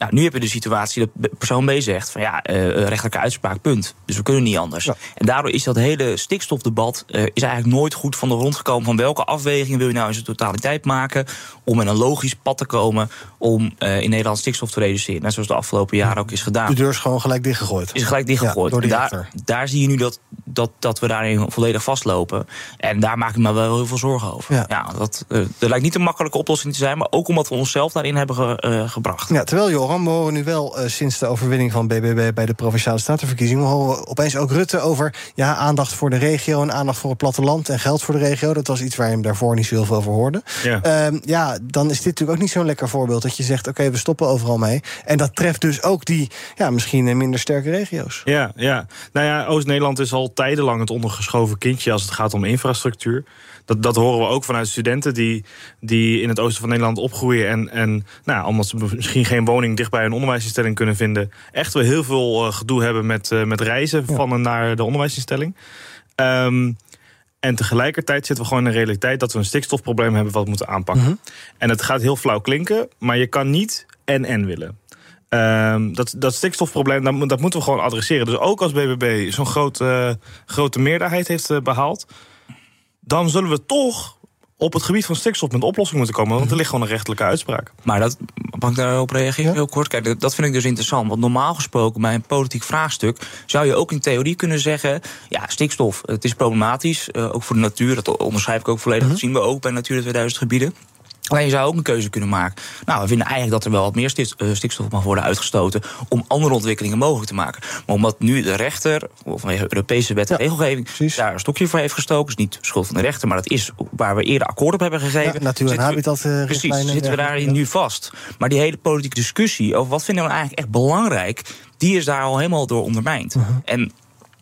Nou, nu heb je de situatie dat persoon B zegt van ja, eh, rechtelijke uitspraak, punt. Dus we kunnen niet anders. En daardoor is dat hele stikstofdebat eh, is eigenlijk nooit goed van de grond gekomen van welke afweging wil je nou in zijn totaliteit maken om met een logisch pad te komen om eh, in Nederland stikstof te reduceren. Net zoals de afgelopen jaren ook is gedaan. De deur is gewoon gelijk dichtgegooid. Is gelijk dichtgegooid. Ja, daar, daar zie je nu dat, dat, dat we daarin volledig vastlopen. En daar maak ik me wel heel veel zorgen over. Ja. dat, dat lijkt niet een makkelijke oplossing te zijn, maar ook omdat we onszelf daarin hebben ge- gebracht. Ja, terwijl We horen nu wel eh, sinds de overwinning van BBB bij de provinciale statenverkiezingen, horen we opeens ook Rutte over ja, aandacht voor de regio en aandacht voor het platteland en geld voor de regio. Dat was iets waar je hem daarvoor niet zo heel veel over hoorde. Ja. Ehm, ja, dan is dit natuurlijk ook niet zo'n lekker voorbeeld dat je zegt: oké, we stoppen overal mee. En dat treft dus ook die ja, misschien minder sterke regio's. Ja, ja. Nou ja, Oost-Nederland is al tijdenlang het ondergeschoven kindje als het gaat om infrastructuur. Dat, dat horen we ook vanuit studenten die, die in het oosten van Nederland opgroeien. En, en nou, omdat ze misschien geen woning dicht bij een onderwijsinstelling kunnen vinden. Echt wel heel veel eh, gedoe hebben met, eh, met reizen van en naar de onderwijsinstelling. Ehm, en tegelijkertijd zitten we gewoon in de realiteit dat we een stikstofprobleem hebben wat we moeten aanpakken. En het gaat heel flauw klinken, maar je kan niet en-en willen. Ehm, dat, dat stikstofprobleem, dat, dat moeten we gewoon adresseren. Dus ook als BBB zo'n grote, grote meerderheid heeft eh, behaald... dan zullen we toch op het gebied van stikstof met oplossing moeten komen. Want er ligt gewoon een rechtelijke uitspraak. Maar dat, mag ik daarop reageren heel kort? Kijk, dat- vind ik dus interessant. Want normaal gesproken bij een politiek vraagstuk... zou je ook in theorie kunnen zeggen... ja, stikstof, het is problematisch, eh, ook voor de natuur. Dat onderschrijf ik ook volledig. Dat zien we ook bij Natura 2000 gebieden. Maar je zou ook een keuze kunnen maken. Nou, we vinden eigenlijk dat er wel wat meer eh, stikstof mag worden uitgestoten... om andere ontwikkelingen mogelijk te maken. Maar omdat nu de rechter, of vanwege Europese wet en regelgeving... daar een stokje voor heeft gestoken, is niet schuld van de rechter... maar dat is waar we eerder akkoord op hebben gegeven. Ja, natuur- en habitatrichtlijnen en Precies, zitten we dergelijke, daarin nu vast. Maar die hele politieke discussie over wat vinden we nou eigenlijk echt belangrijk... die is daar al helemaal door ondermijnd. En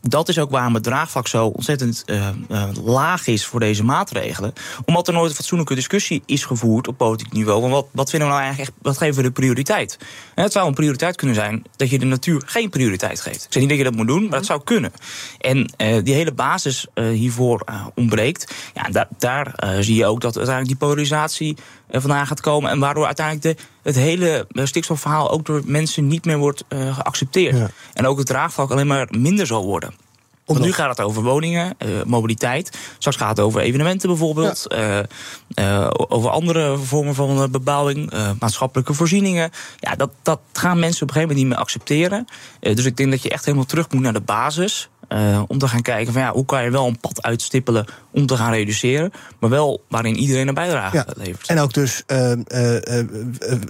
dat is ook waarom het draagvlak zo ontzettend eh, eh, laag is voor deze maatregelen. Omdat er nooit een fatsoenlijke discussie is gevoerd op politiek niveau. Want wat, wat vinden we nou eigenlijk echt, wat geven we de prioriteit? Het zou een prioriteit kunnen zijn dat je de natuur geen prioriteit geeft. Ik zeg niet dat je dat moet doen, maar het zou kunnen. En eh, die hele basis hiervoor ontbreekt. Ja, daar eh, zie je ook dat uiteindelijk die polarisatie vandaan gaat komen. En waardoor uiteindelijk de, het hele eh, stikstofverhaal ook door mensen niet meer wordt eh, geaccepteerd. En ook het draagvlak alleen maar minder zal worden. Want nu gaat het over woningen, eh, mobiliteit. Straks gaat het over evenementen bijvoorbeeld. eh, eh, over andere vormen van eh, bebouwing. eh, maatschappelijke voorzieningen. Ja, dat, dat gaan mensen op een gegeven moment niet meer accepteren. Eh, dus ik denk dat je echt helemaal terug moet naar de basis. Eh, om te gaan kijken van ja, hoe kan je wel een pad uitstippelen om te gaan reduceren. Maar wel waarin iedereen een bijdrage Ja. levert. En ook dus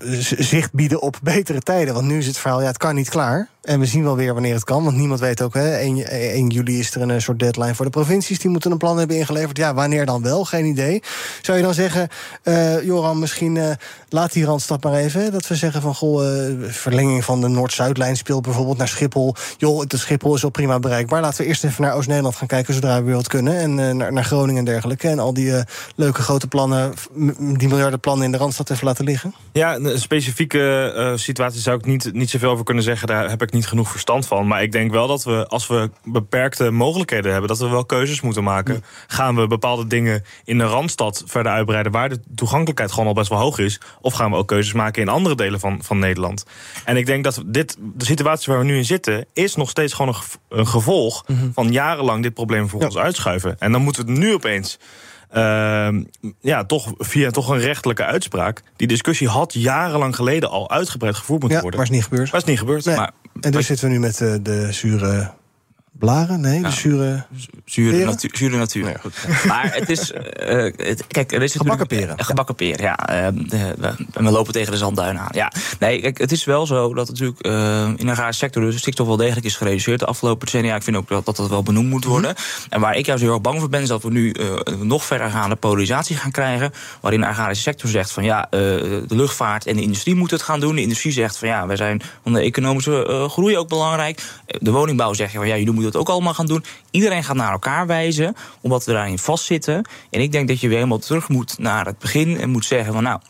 z- zicht bieden op betere tijden. Want nu is het verhaal, ja, het kan niet klaar. En we zien wel weer wanneer het kan, want niemand weet ook... Hè, 1, 1 juli is er een soort deadline voor de provincies... die moeten een plan hebben ingeleverd. Ja, wanneer dan wel? Geen idee. Zou je dan zeggen, uh, Joran, misschien uh, laat die Randstad maar even... Dat we zeggen van, goh, verlenging van de Noord-Zuidlijn... speelt bijvoorbeeld naar Schiphol. Joh, het Schiphol is al prima bereikbaar. Laten we eerst even naar Oost-Nederland gaan kijken... zodra we weer wat kunnen. En naar, naar, Groningen en dergelijke. En al die leuke grote plannen, die miljardenplannen in de Randstad even laten liggen. Ja, een specifieke situatie zou ik niet, niet zoveel over kunnen zeggen. Daar heb ik niet genoeg verstand van. Maar ik denk wel dat we, als we beperkte mogelijkheden hebben... dat we wel keuzes moeten maken. Gaan we bepaalde dingen in de Randstad verder uitbreiden... waar de toegankelijkheid gewoon al best wel hoog is... of gaan we ook keuzes maken in andere delen van, van Nederland? En ik denk dat dit, de situatie waar we nu in zitten... is nog steeds gewoon een, gevolg mhm. van jarenlang dit probleem voor ons uitschuiven. En dan moeten we het nu opeens... Uh, ja, toch via toch een rechtelijke uitspraak. Die discussie had jarenlang geleden al uitgebreid gevoerd moeten ja, worden. Maar is niet gebeurd. Maar is niet gebeurd. Nee. Maar, en dus zitten we nu met uh, de zure Blaren? Nee, de zure... Zure natuur. Zure natuur. Nee. Maar het is... Uh, het, kijk, er is gebakken peren. Gebakken peren, ja. Uh, we, we, lopen tegen de zandduin aan. Ja. Nee, kijk, het is wel zo dat natuurlijk in de agrarische sector... de stikstof wel degelijk is gereduceerd de afgelopen decennia. Ik vind ook dat dat, wel benoemd moet worden. -hmm. En waar ik juist heel erg bang voor ben... is dat we nu nog verder gaande polarisatie gaan krijgen... waarin de agrarische sector zegt van... ja, de luchtvaart en de industrie moeten het gaan doen. De industrie zegt van ja, wij zijn van de economische groei ook belangrijk. De woningbouw zegt van ja, jullie moeten het ook allemaal gaan doen. Iedereen gaat naar elkaar wijzen, omdat we daarin vastzitten. En ik denk dat je weer helemaal terug moet naar het begin en moet zeggen van nou.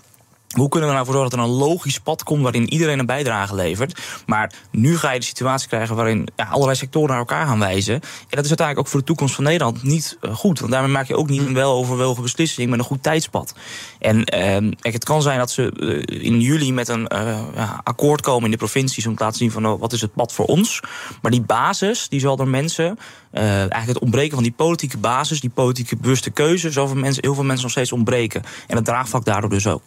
Hoe kunnen we nou voor zorgen dat er een logisch pad komt waarin iedereen een bijdrage levert? Maar nu ga je de situatie krijgen waarin ja, allerlei sectoren naar elkaar gaan wijzen. En dat is uiteindelijk ook voor de toekomst van Nederland niet uh, goed. Want daarmee maak je ook niet een weloverwogen beslissing met een goed tijdspad. En kijk, het kan zijn dat ze uh, in juli met een ja, akkoord komen in de provincies om te laten zien van oh, wat is het pad voor ons. Maar die basis, die zal door mensen, eigenlijk het ontbreken van die politieke basis, die politieke bewuste keuze, zal voor mensen, heel veel mensen nog steeds ontbreken. En het draagvlak daardoor dus ook.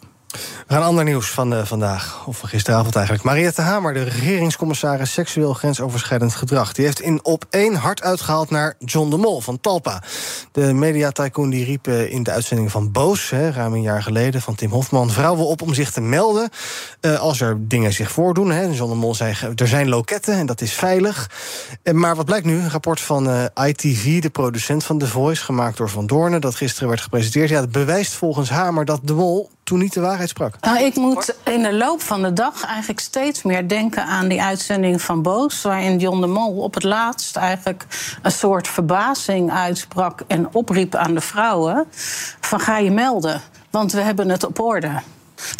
We gaan ander nieuws van uh, vandaag, of van gisteravond eigenlijk. Mariette Hamer, de regeringscommissaris seksueel grensoverschrijdend gedrag... die heeft in op één hard uitgehaald naar John de Mol van Talpa. De mediatycoon die riep uh, in de uitzending van Boos, hè, ruim een jaar geleden... van Tim Hofman, vrouwen op om zich te melden... Uh, als er dingen zich voordoen. Hè. John de Mol zei, er zijn loketten en dat is veilig. maar wat blijkt nu? Een rapport van ITV, de producent van The Voice... gemaakt door Van Doornen, dat gisteren werd gepresenteerd. Ja, het bewijst volgens Hamer dat de Mol toen niet de waarheid sprak. Nou, ik moet in de loop van de dag eigenlijk steeds meer denken aan die uitzending van Boos, waarin John de Mol op het laatst eigenlijk een soort verbazing uitsprak en opriep aan de vrouwen: van ga je melden, want we hebben het op orde.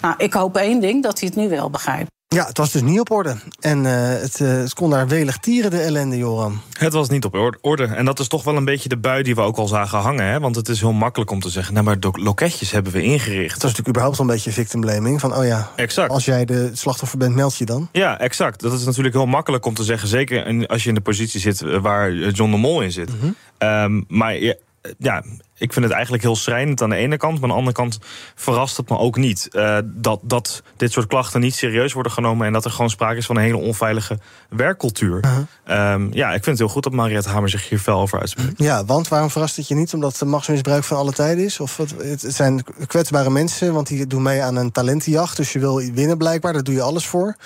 Nou, ik hoop één ding, dat hij het nu wel begrijpt. Ja, het was dus niet op orde. En uh, het, uh, het, kon daar welig tieren, de ellende, Joram. Het was niet op orde. En dat is toch wel een beetje de bui die we ook al zagen hangen. Hè? Want het is heel makkelijk om te zeggen... nou, maar loketjes hebben we ingericht. Het was natuurlijk überhaupt een beetje victim blaming. Van, oh ja, exact. als jij de slachtoffer bent, meld je dan. Ja, exact. Dat is natuurlijk heel makkelijk om te zeggen. Zeker als je in de positie zit eh, waar John de Mol in zit. Mm -hmm. um, maar ja, ja, ik vind het eigenlijk heel schrijnend aan de ene kant. Maar aan de andere kant verrast het me ook niet. Uh, dat, dat dit soort klachten niet serieus worden genomen. En dat er gewoon sprake is van een hele onveilige werkcultuur. Uh -huh. um, ja, ik vind het heel goed dat Mariette Hamer zich hier fel over uitspreekt. Ja, want waarom verrast het je niet? Omdat het machtsmisbruik van alle tijden is? Of het, het zijn kwetsbare mensen, want die doen mee aan een talentenjacht. Dus je wil winnen blijkbaar, daar doe je alles voor.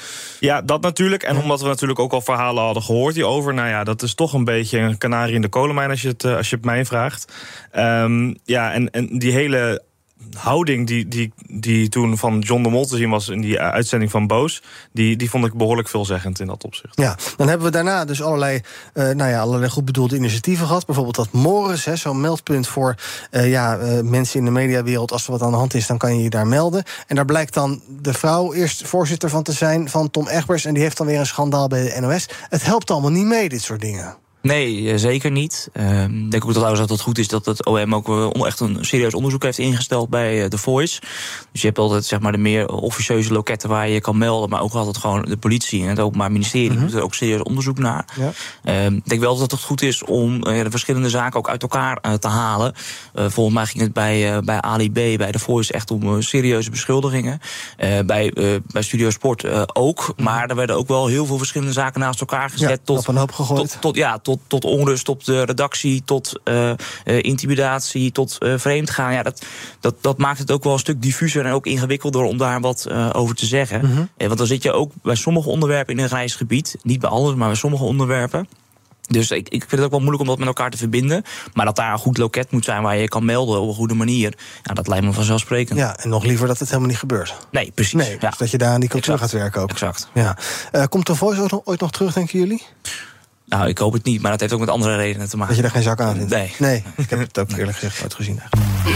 Ja, dat natuurlijk. En omdat we natuurlijk ook al verhalen hadden gehoord hierover. Nou ja, dat is toch een beetje een kanarie in de kolenmijn als je het, als je het mij vraagt. Um, ja, en, en die hele houding die, die, die toen van John de Mol te zien was in die uitzending van Boos, die, die vond ik behoorlijk veelzeggend in dat opzicht. Ja, dan hebben we daarna dus allerlei, uh, nou ja, allerlei goed bedoelde initiatieven gehad. Bijvoorbeeld dat Morris, zo'n meldpunt voor uh, ja, mensen in de mediawereld. Als er wat aan de hand is, dan kan je je daar melden. En daar blijkt dan de vrouw eerst voorzitter van te zijn van Tom Egbers. En die heeft dan weer een schandaal bij de NOS. Het helpt allemaal niet mee, dit soort dingen. Nee, zeker niet. Uh, ik denk ook trouwens dat het goed is dat het OM ook echt een serieus onderzoek heeft ingesteld bij The Voice. Dus je hebt altijd zeg maar, de meer officieuze loketten waar je je kan melden, maar ook altijd gewoon de politie en het Openbaar Ministerie -hmm. doet er ook serieus onderzoek naar. Ja. Uh, ik denk wel dat het goed is om de verschillende zaken ook uit elkaar te halen. volgens mij ging het bij, bij Ali B, bij The Voice echt om serieuze beschuldigingen. bij, bij Studio Sport ook. -hmm. Maar er werden ook wel heel veel verschillende zaken naast elkaar gezet. Ja, tot. Tot, tot, ja, tot tot, tot onrust op de redactie, tot uh, intimidatie, tot vreemdgaan. Ja, dat, dat, dat maakt het ook wel een stuk diffuser en ook ingewikkelder om daar wat over te zeggen. Mm -hmm. want dan zit je ook bij sommige onderwerpen in een grijs gebied. Niet bij alles, maar bij sommige onderwerpen. Dus ik, ik vind het ook wel moeilijk om dat met elkaar te verbinden. Maar dat daar een goed loket moet zijn waar je kan melden op een goede manier. Ja, dat lijkt me vanzelfsprekend. Ja, en nog liever dat het helemaal niet gebeurt. Nee, precies. Nee, ja. Dus dat je daar aan die cultuur gaat werken ook. Exact. Ja. Uh, komt de Voice ooit nog terug, denken jullie? Nou, ik hoop het niet, maar dat heeft ook met andere redenen te maken. Dat je daar geen zak aan vindt? Nee. Nee, ik heb het ook *laughs* eerlijk gezegd nooit gezien eigenlijk.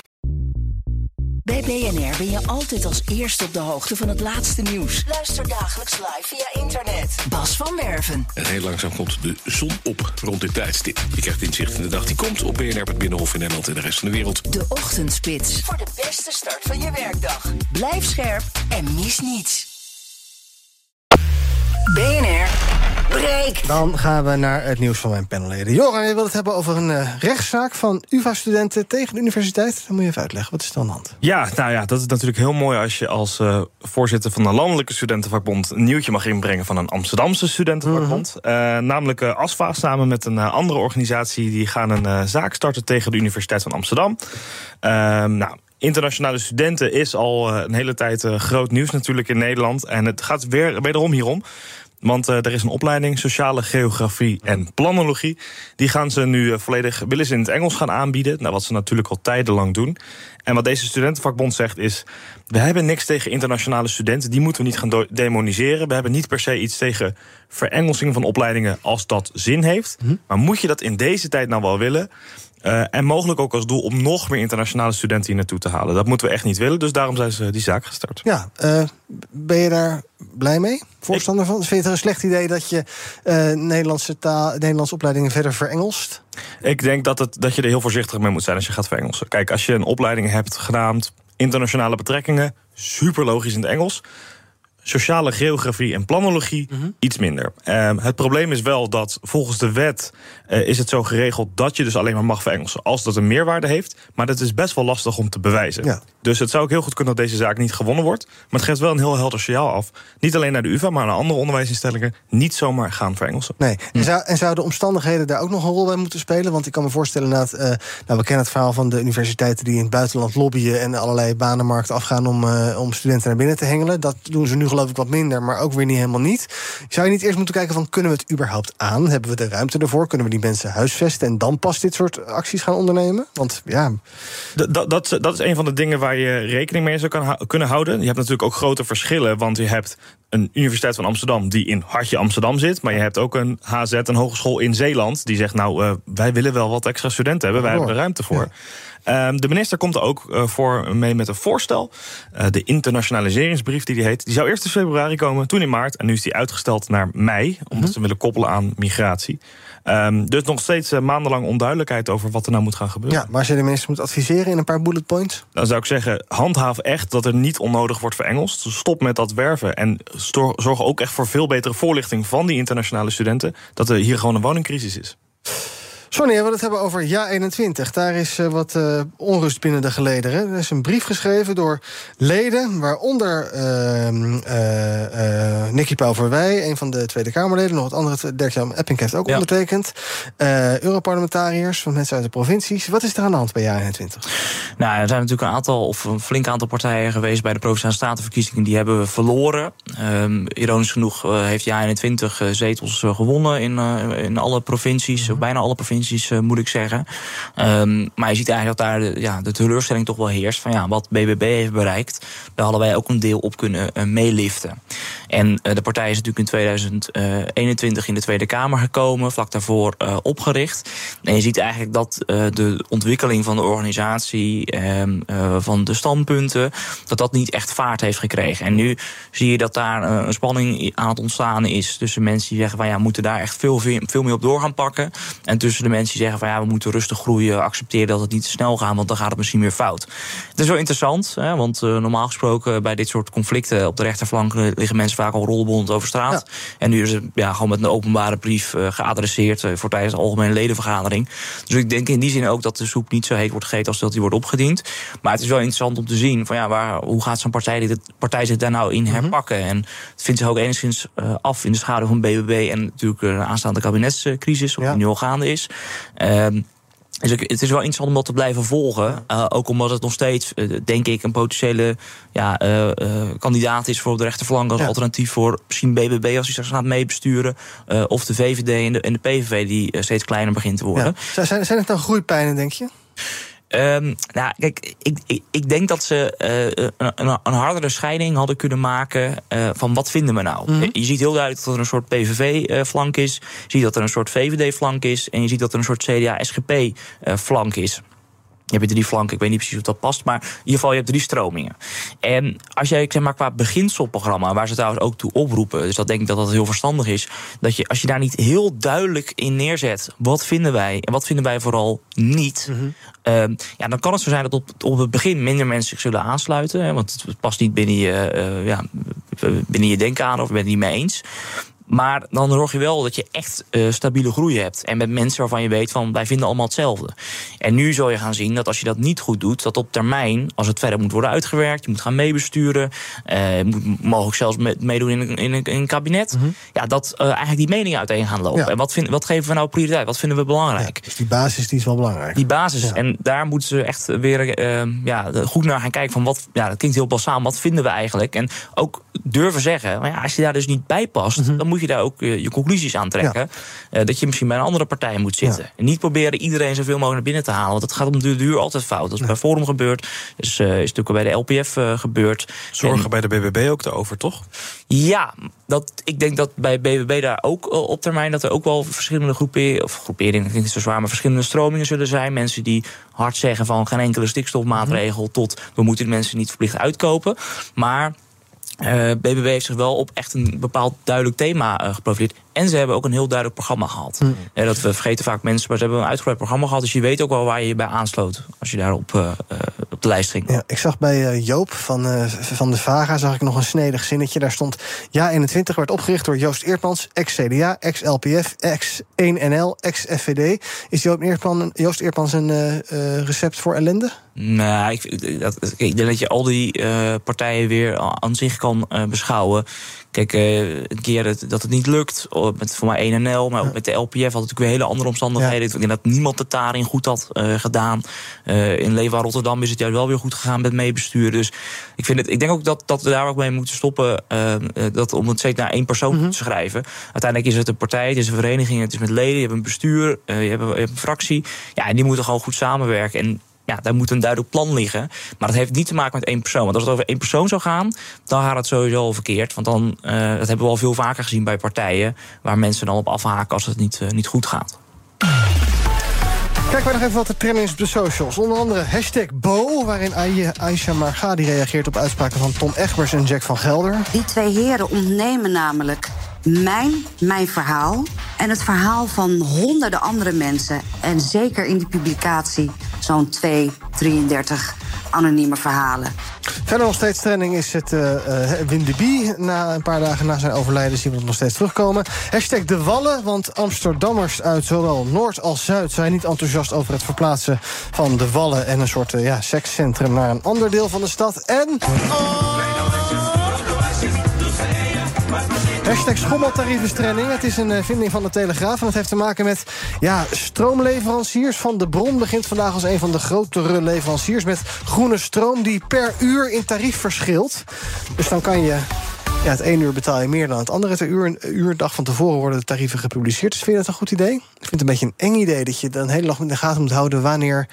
Bij BNR ben je altijd als eerste op de hoogte van het laatste nieuws. Luister dagelijks live via internet. Bas van Werven. En heel langzaam komt de zon op rond dit tijdstip. Je krijgt inzicht in de dag die komt op BNR, het Binnenhof in Nederland en de rest van de wereld. De Ochtendspits. Voor de beste start van je werkdag. Blijf scherp en mis niets. BNR Dan gaan we naar het nieuws van mijn panelleden. Joran, je wilt het hebben over een uh, rechtszaak van UvA-studenten tegen de universiteit. Dan moet je even uitleggen. Wat is er aan de hand? Ja, nou ja, dat is natuurlijk heel mooi als je als uh, voorzitter van een landelijke studentenvakbond een nieuwtje mag inbrengen van een Amsterdamse studentenvakbond. Uh, namelijk ASFA samen met een andere organisatie. Die gaan een zaak starten tegen de Universiteit van Amsterdam. Ehm, nou, internationale studenten is al een hele tijd groot nieuws natuurlijk in Nederland. En het gaat weer wederom hierom. Want uh, er is een opleiding sociale geografie en planologie. Die gaan ze nu uh, volledig willen ze in het Engels gaan aanbieden. Nou, wat ze natuurlijk al tijdenlang doen. En wat deze studentenvakbond zegt is: we hebben niks tegen internationale studenten. Die moeten we niet gaan demoniseren. We hebben niet per se iets tegen verengelsing van opleidingen als dat zin heeft. Hm? Maar moet je dat in deze tijd nou wel willen? Uh, en mogelijk ook als doel om nog meer internationale studenten hier naartoe te halen. Dat moeten we echt niet willen, dus daarom zijn ze die zaak gestart. Ja, uh, ben je daar blij mee? Voorstander van? Vind je het een slecht idee dat je uh, Nederlandse, taal, Nederlandse opleidingen verder verengelst? Ik denk dat, het, dat je er heel voorzichtig mee moet zijn als je gaat verengelsen. Kijk, als je een opleiding hebt genaamd internationale betrekkingen, super logisch in het Engels sociale geografie en planologie mm -hmm. iets minder. Um, het probleem is wel dat volgens de wet uh, is het zo geregeld dat je dus alleen maar mag verengelsen als dat een meerwaarde heeft. Maar dat is best wel lastig om te bewijzen. Ja. Dus het zou ook heel goed kunnen dat deze zaak niet gewonnen wordt. Maar het geeft wel een heel helder signaal af. Niet alleen naar de UvA, maar naar andere onderwijsinstellingen niet zomaar gaan verengelsen. Nee. En, zou, en zouden omstandigheden daar ook nog een rol bij moeten spelen? Want ik kan me voorstellen dat. Uh, nou, we kennen het verhaal van de universiteiten die in het buitenland lobbyen en allerlei banenmarkten afgaan om, uh, om studenten naar binnen te hengelen. Dat doen ze nu geloof ik wat minder, maar ook weer niet helemaal niet. Zou je niet eerst moeten kijken van kunnen we het überhaupt aan? Hebben we de ruimte ervoor? Kunnen we die mensen huisvesten en dan pas dit soort acties gaan ondernemen? Want ja. Dat, dat, dat, is een van de dingen waar je rekening mee zou kan, kunnen houden. Je hebt natuurlijk ook grote verschillen, want je hebt een Universiteit van Amsterdam die in hartje Amsterdam zit. Maar je hebt ook een HZ, een hogeschool in Zeeland, die zegt: Nou, uh, wij willen wel wat extra studenten hebben, wij hebben er ruimte voor. Ja. Um, de minister komt er ook uh, voor mee met een voorstel. Uh, de internationaliseringsbrief die die heet. Die zou eerst in februari komen, toen in maart. En nu is die uitgesteld naar mei, omdat mm -hmm. ze willen koppelen aan migratie. Um, dus nog steeds uh, maandenlang onduidelijkheid over wat er nou moet gaan gebeuren. Ja, maar als je de minister moet adviseren in een paar bullet points? Dan zou ik zeggen, handhaaf echt dat er niet onnodig wordt verengelst. Stop met dat werven. En zorg ook echt voor veel betere voorlichting van die internationale studenten. Dat er hier gewoon een woningcrisis is. Sonny, we het hebben over Ja 21. Daar is uh, wat uh, onrust binnen de gelederen. Er is een brief geschreven door leden, waaronder uh, Nicky Pauverwij, een van de Tweede Kamerleden. Nog wat andere, Dirk-Jan Epping heeft ook ja. ondertekend. Europarlementariërs van mensen uit de provincies. Wat is er aan de hand bij Ja 21? Nou, er zijn natuurlijk een aantal, of een flink aantal partijen geweest bij de Provinciale Statenverkiezingen. Die hebben we verloren. Um, ironisch genoeg heeft Ja 21 zetels gewonnen in, in alle provincies, of bijna alle provincies. Uh, moet ik zeggen. Um, maar je ziet eigenlijk dat daar de, ja, teleurstelling toch wel heerst. Van ja, wat BBB heeft bereikt, daar hadden wij ook een deel op kunnen uh, meeliften. En uh, de partij is natuurlijk in 2021 in de Tweede Kamer gekomen, vlak daarvoor opgericht. En je ziet eigenlijk dat de ontwikkeling van de organisatie, ehm, van de standpunten, dat dat niet echt vaart heeft gekregen. En nu zie je dat daar een spanning aan het ontstaan is tussen mensen die zeggen van ja, moeten daar echt veel, veel meer op door gaan pakken. En tussen de mensen die zeggen van ja, we moeten rustig groeien, accepteren dat het niet te snel gaat, want dan gaat het misschien weer fout. Het is wel interessant, hè, want uh, normaal gesproken bij dit soort conflicten op de rechterflank liggen mensen vaak al rollenbond over straat. En nu is het ja, gewoon met een openbare brief uh, geadresseerd voor tijdens de algemene ledenvergadering. Dus ik denk in die zin ook dat de soep niet zo heet wordt gegeten als dat die wordt opgediend. Maar het is wel interessant om te zien van ja, waar, hoe gaat zo'n partij, dit, partij zich daar nou in Mhm. herpakken. En het vindt zich ook enigszins af in de schaduw van BBB en natuurlijk de aanstaande kabinetscrisis, die nu al gaande is. Um, dus het is wel interessant om dat te blijven volgen. Uh, ook omdat het nog steeds, uh, denk ik, een potentiële ja, uh, kandidaat is voor de rechterflank. Als ja. alternatief voor misschien BBB als hij straks gaat meebesturen. of de VVD en de, en de PVV die steeds kleiner begint te worden. Ja. Zijn, zijn het dan groeipijnen, denk je? Um, nou, kijk, ik, ik, ik, denk dat ze uh, een, een, hardere scheiding hadden kunnen maken uh, van wat vinden we nou. Mhm. Mm -hmm. Je ziet heel duidelijk dat er een soort PVV-flank is. Je ziet dat er een soort VVD-flank is. En je ziet dat er een soort CDA-SGP-flank is. Je hebt drie flanken, ik weet niet precies of dat past. Maar in ieder geval, je hebt drie stromingen. En als jij zeg maar, qua beginselprogramma, waar ze trouwens ook toe oproepen, dus dat denk ik dat dat heel verstandig is, dat je als je daar niet heel duidelijk in neerzet, wat vinden wij en wat vinden wij vooral niet, mm -hmm. uh, ja, dan kan het zo zijn dat op, op het begin minder mensen zich zullen aansluiten. Hè, want het past niet binnen je, uh, ja, binnen je denkader of ben je het niet mee eens. Maar dan zorg je wel dat je echt uh, stabiele groei hebt. En met mensen waarvan je weet van wij vinden allemaal hetzelfde. En nu zul je gaan zien dat als je dat niet goed doet, dat op termijn, als het verder moet worden uitgewerkt, je moet gaan meebesturen, uh, je moet mogelijk zelfs meedoen in een, in een, in een kabinet. Mm -hmm. Ja, dat uh, eigenlijk die meningen uiteen gaan lopen. Ja. En wat, vind, wat geven we nou prioriteit? Wat vinden we belangrijk? Ja, dus die basis die is wel belangrijk. Die basis. Ja. En daar moeten ze echt weer ja, goed naar gaan kijken van wat, ja, dat klinkt heel basaal, wat vinden we eigenlijk? En ook durven zeggen, maar ja, als je daar dus niet bij past, mm -hmm. dan moet je daar ook uh, je conclusies aan trekken. Ja. Uh, dat je misschien bij een andere partij moet zitten. Ja. En niet proberen iedereen zoveel mogelijk naar binnen te halen. Want dat gaat om de duur altijd fout. Dat is ja. bij Forum gebeurd. Dus, uh, is natuurlijk bij de LPF gebeurd. Zorgen en, bij de BBB ook erover, toch? Ja, dat, ik denk dat bij BBB daar ook op termijn... dat er ook wel verschillende groeperingen... of groeperingen klinkt zo zwaar... maar verschillende stromingen zullen zijn. Mensen die hard zeggen van geen enkele stikstofmaatregel... Mm. tot we moeten de mensen niet verplicht uitkopen. Maar... Uh, BBB heeft zich wel op echt een bepaald duidelijk thema uh, geprofileerd. En ze hebben ook een heel duidelijk programma gehad. Mm. Uh, dat we vergeten vaak mensen, maar ze hebben een uitgebreid programma gehad. Dus je weet ook wel waar je je bij aansloot als je daar op, op de lijst ging. Ja, ik zag bij Joop van, van de Vaga zag ik nog een snedig zinnetje. Daar stond Ja 21 werd opgericht door Joost Eertmans, ex-CDA, ex-LPF, ex-1NL, ex-FVD. Is Joop Eertman, Joost Eertmans een recept voor ellende? Nou, ik, dat, ik denk dat je al die partijen weer aan zich kan uh, beschouwen. Kijk, uh, een keer dat, dat het niet lukt, met voor mij 1NL, maar ook met de LPF had het natuurlijk weer hele andere omstandigheden. Ik denk dat niemand het daarin goed had gedaan. in Leeuwarden Rotterdam is het juist wel weer goed gegaan met meebestuur. Dus ik, vind het, ik denk ook dat, dat we daar ook mee moeten stoppen. dat om het steeds naar één persoon mm -hmm. te schrijven. Uiteindelijk is het een partij, het is een vereniging, het is met leden, je hebt een bestuur, je hebt, je hebt een fractie. Ja, en die moeten gewoon goed samenwerken. En ja, daar moet een duidelijk plan liggen. Maar dat heeft niet te maken met één persoon. Want als het over één persoon zou gaan, dan gaat het sowieso al verkeerd. Want dan, uh, dat hebben we al veel vaker gezien bij partijen... waar mensen dan op afhaken als het niet, uh, niet goed gaat. Kijken we nog even wat de trending is op de socials. Onder andere hashtag Bo, waarin Aisha Margadi reageert op uitspraken van Tom Egbers en Jack van Gelder. Die twee heren ontnemen namelijk mijn, mijn verhaal en het verhaal van honderden andere mensen. En zeker in die publicatie zo'n 2, 33 anonieme verhalen. Verder nog steeds trending is het uh, uh, Wim de Na een paar dagen na zijn overlijden zien we het nog steeds terugkomen. Hashtag de Wallen, want Amsterdammers uit zowel Noord als Zuid... zijn niet enthousiast over het verplaatsen van de Wallen... en een soort uh, ja, sekscentrum naar een ander deel van de stad. En... Hashtag. Het is een uh, vinding van de Telegraaf. En dat heeft te maken met ja, stroomleveranciers. Van de Bron begint vandaag als een van de grotere leveranciers... met groene stroom die per uur in tarief verschilt. Dus dan kan je... Ja, het ene uur betaal je meer dan het andere. Het uur, een uur, dag van tevoren worden de tarieven gepubliceerd. Dus vind je dat een goed idee? Ik vind het een beetje een eng idee... dat je dan hele dag in de gaten moet houden... wanneer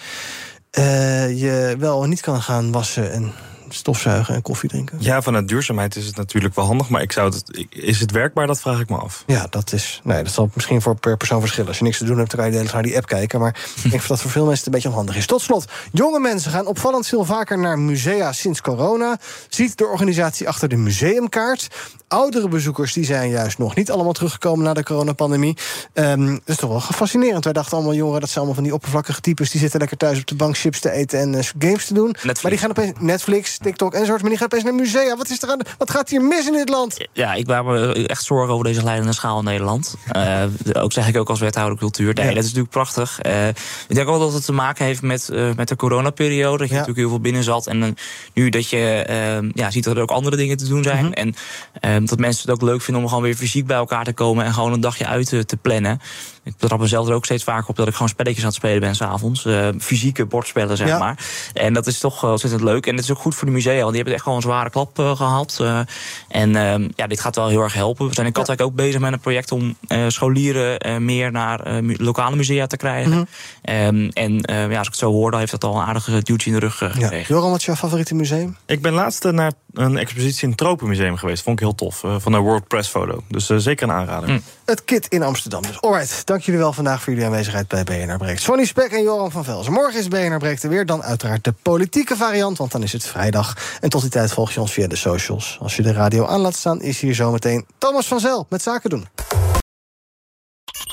uh, je wel en niet kan gaan wassen... en stofzuigen en koffie drinken. Ja, vanuit duurzaamheid is het natuurlijk wel handig. Maar ik zou het, is het werkbaar? Dat vraag ik me af. Ja, dat is. Nee, dat zal misschien voor per persoon verschillen. Als je niks te doen hebt, dan kan je de hele naar die app kijken. Maar *laughs* ik denk dat voor veel mensen het een beetje onhandig is. Tot slot, jonge mensen gaan opvallend veel vaker naar musea sinds corona. Ziet de organisatie achter de museumkaart. Oudere bezoekers die zijn juist nog niet allemaal teruggekomen na de coronapandemie. Um, dat is toch wel fascinerend. Wij dachten allemaal, jongeren, dat zijn allemaal van die oppervlakkige types. Die zitten lekker thuis op de bank chips te eten en uh, games te doen. Netflix. Maar die gaan opeens Netflix. Netflix, TikTok enzovoort. Maar die gaat opeens naar musea. Wat, is er aan, wat gaat hier mis in dit land? Ja, ik maak me echt zorgen over deze leidende schaal in Nederland. Uh, ook zeg ik ook als wethouder cultuur. Nee, ja. dat is natuurlijk prachtig. Uh, ik denk ook dat het te maken heeft met, uh, met de coronaperiode. Dat je ja. natuurlijk heel veel binnen zat. En nu dat je ja, ziet dat er ook andere dingen te doen zijn. Mm -hmm. En dat mensen het ook leuk vinden om gewoon weer fysiek bij elkaar te komen. En gewoon een dagje uit te, te plannen. Ik betrap mezelf er ook steeds vaker op dat ik gewoon spelletjes aan het spelen ben s'avonds. Fysieke bordspellen, zeg ja. maar. En dat is toch ontzettend leuk. En het is ook goed voor de musea, want die hebben echt gewoon een zware klap uh, gehad. Uh, en uh, ja, dit gaat wel heel erg helpen. We zijn in Katwijk ja. ook bezig met een project om scholieren meer naar lokale musea te krijgen. Mm -hmm. en ja, als ik het zo hoor, dan heeft dat al een aardige duwtje in de rug gekregen. Ja. Joram, wat is jouw favoriete museum? Ik ben laatst naar een expositie in het Tropenmuseum geweest. Vond ik heel tof. van de World Press Photo. Dus zeker een aanrader. Mm. Het KIT in Amsterdam. Dus alright, dank jullie wel vandaag voor jullie aanwezigheid bij BNR Breekt. Sonny Spek en Joram van Velzen. Morgen is BNR Breekt er weer. Dan uiteraard de politieke variant, want dan is het vrijdag. En tot die tijd volg je ons via de socials. Als je de radio aan laat staan, is hier zometeen Thomas van Zel met Zaken doen.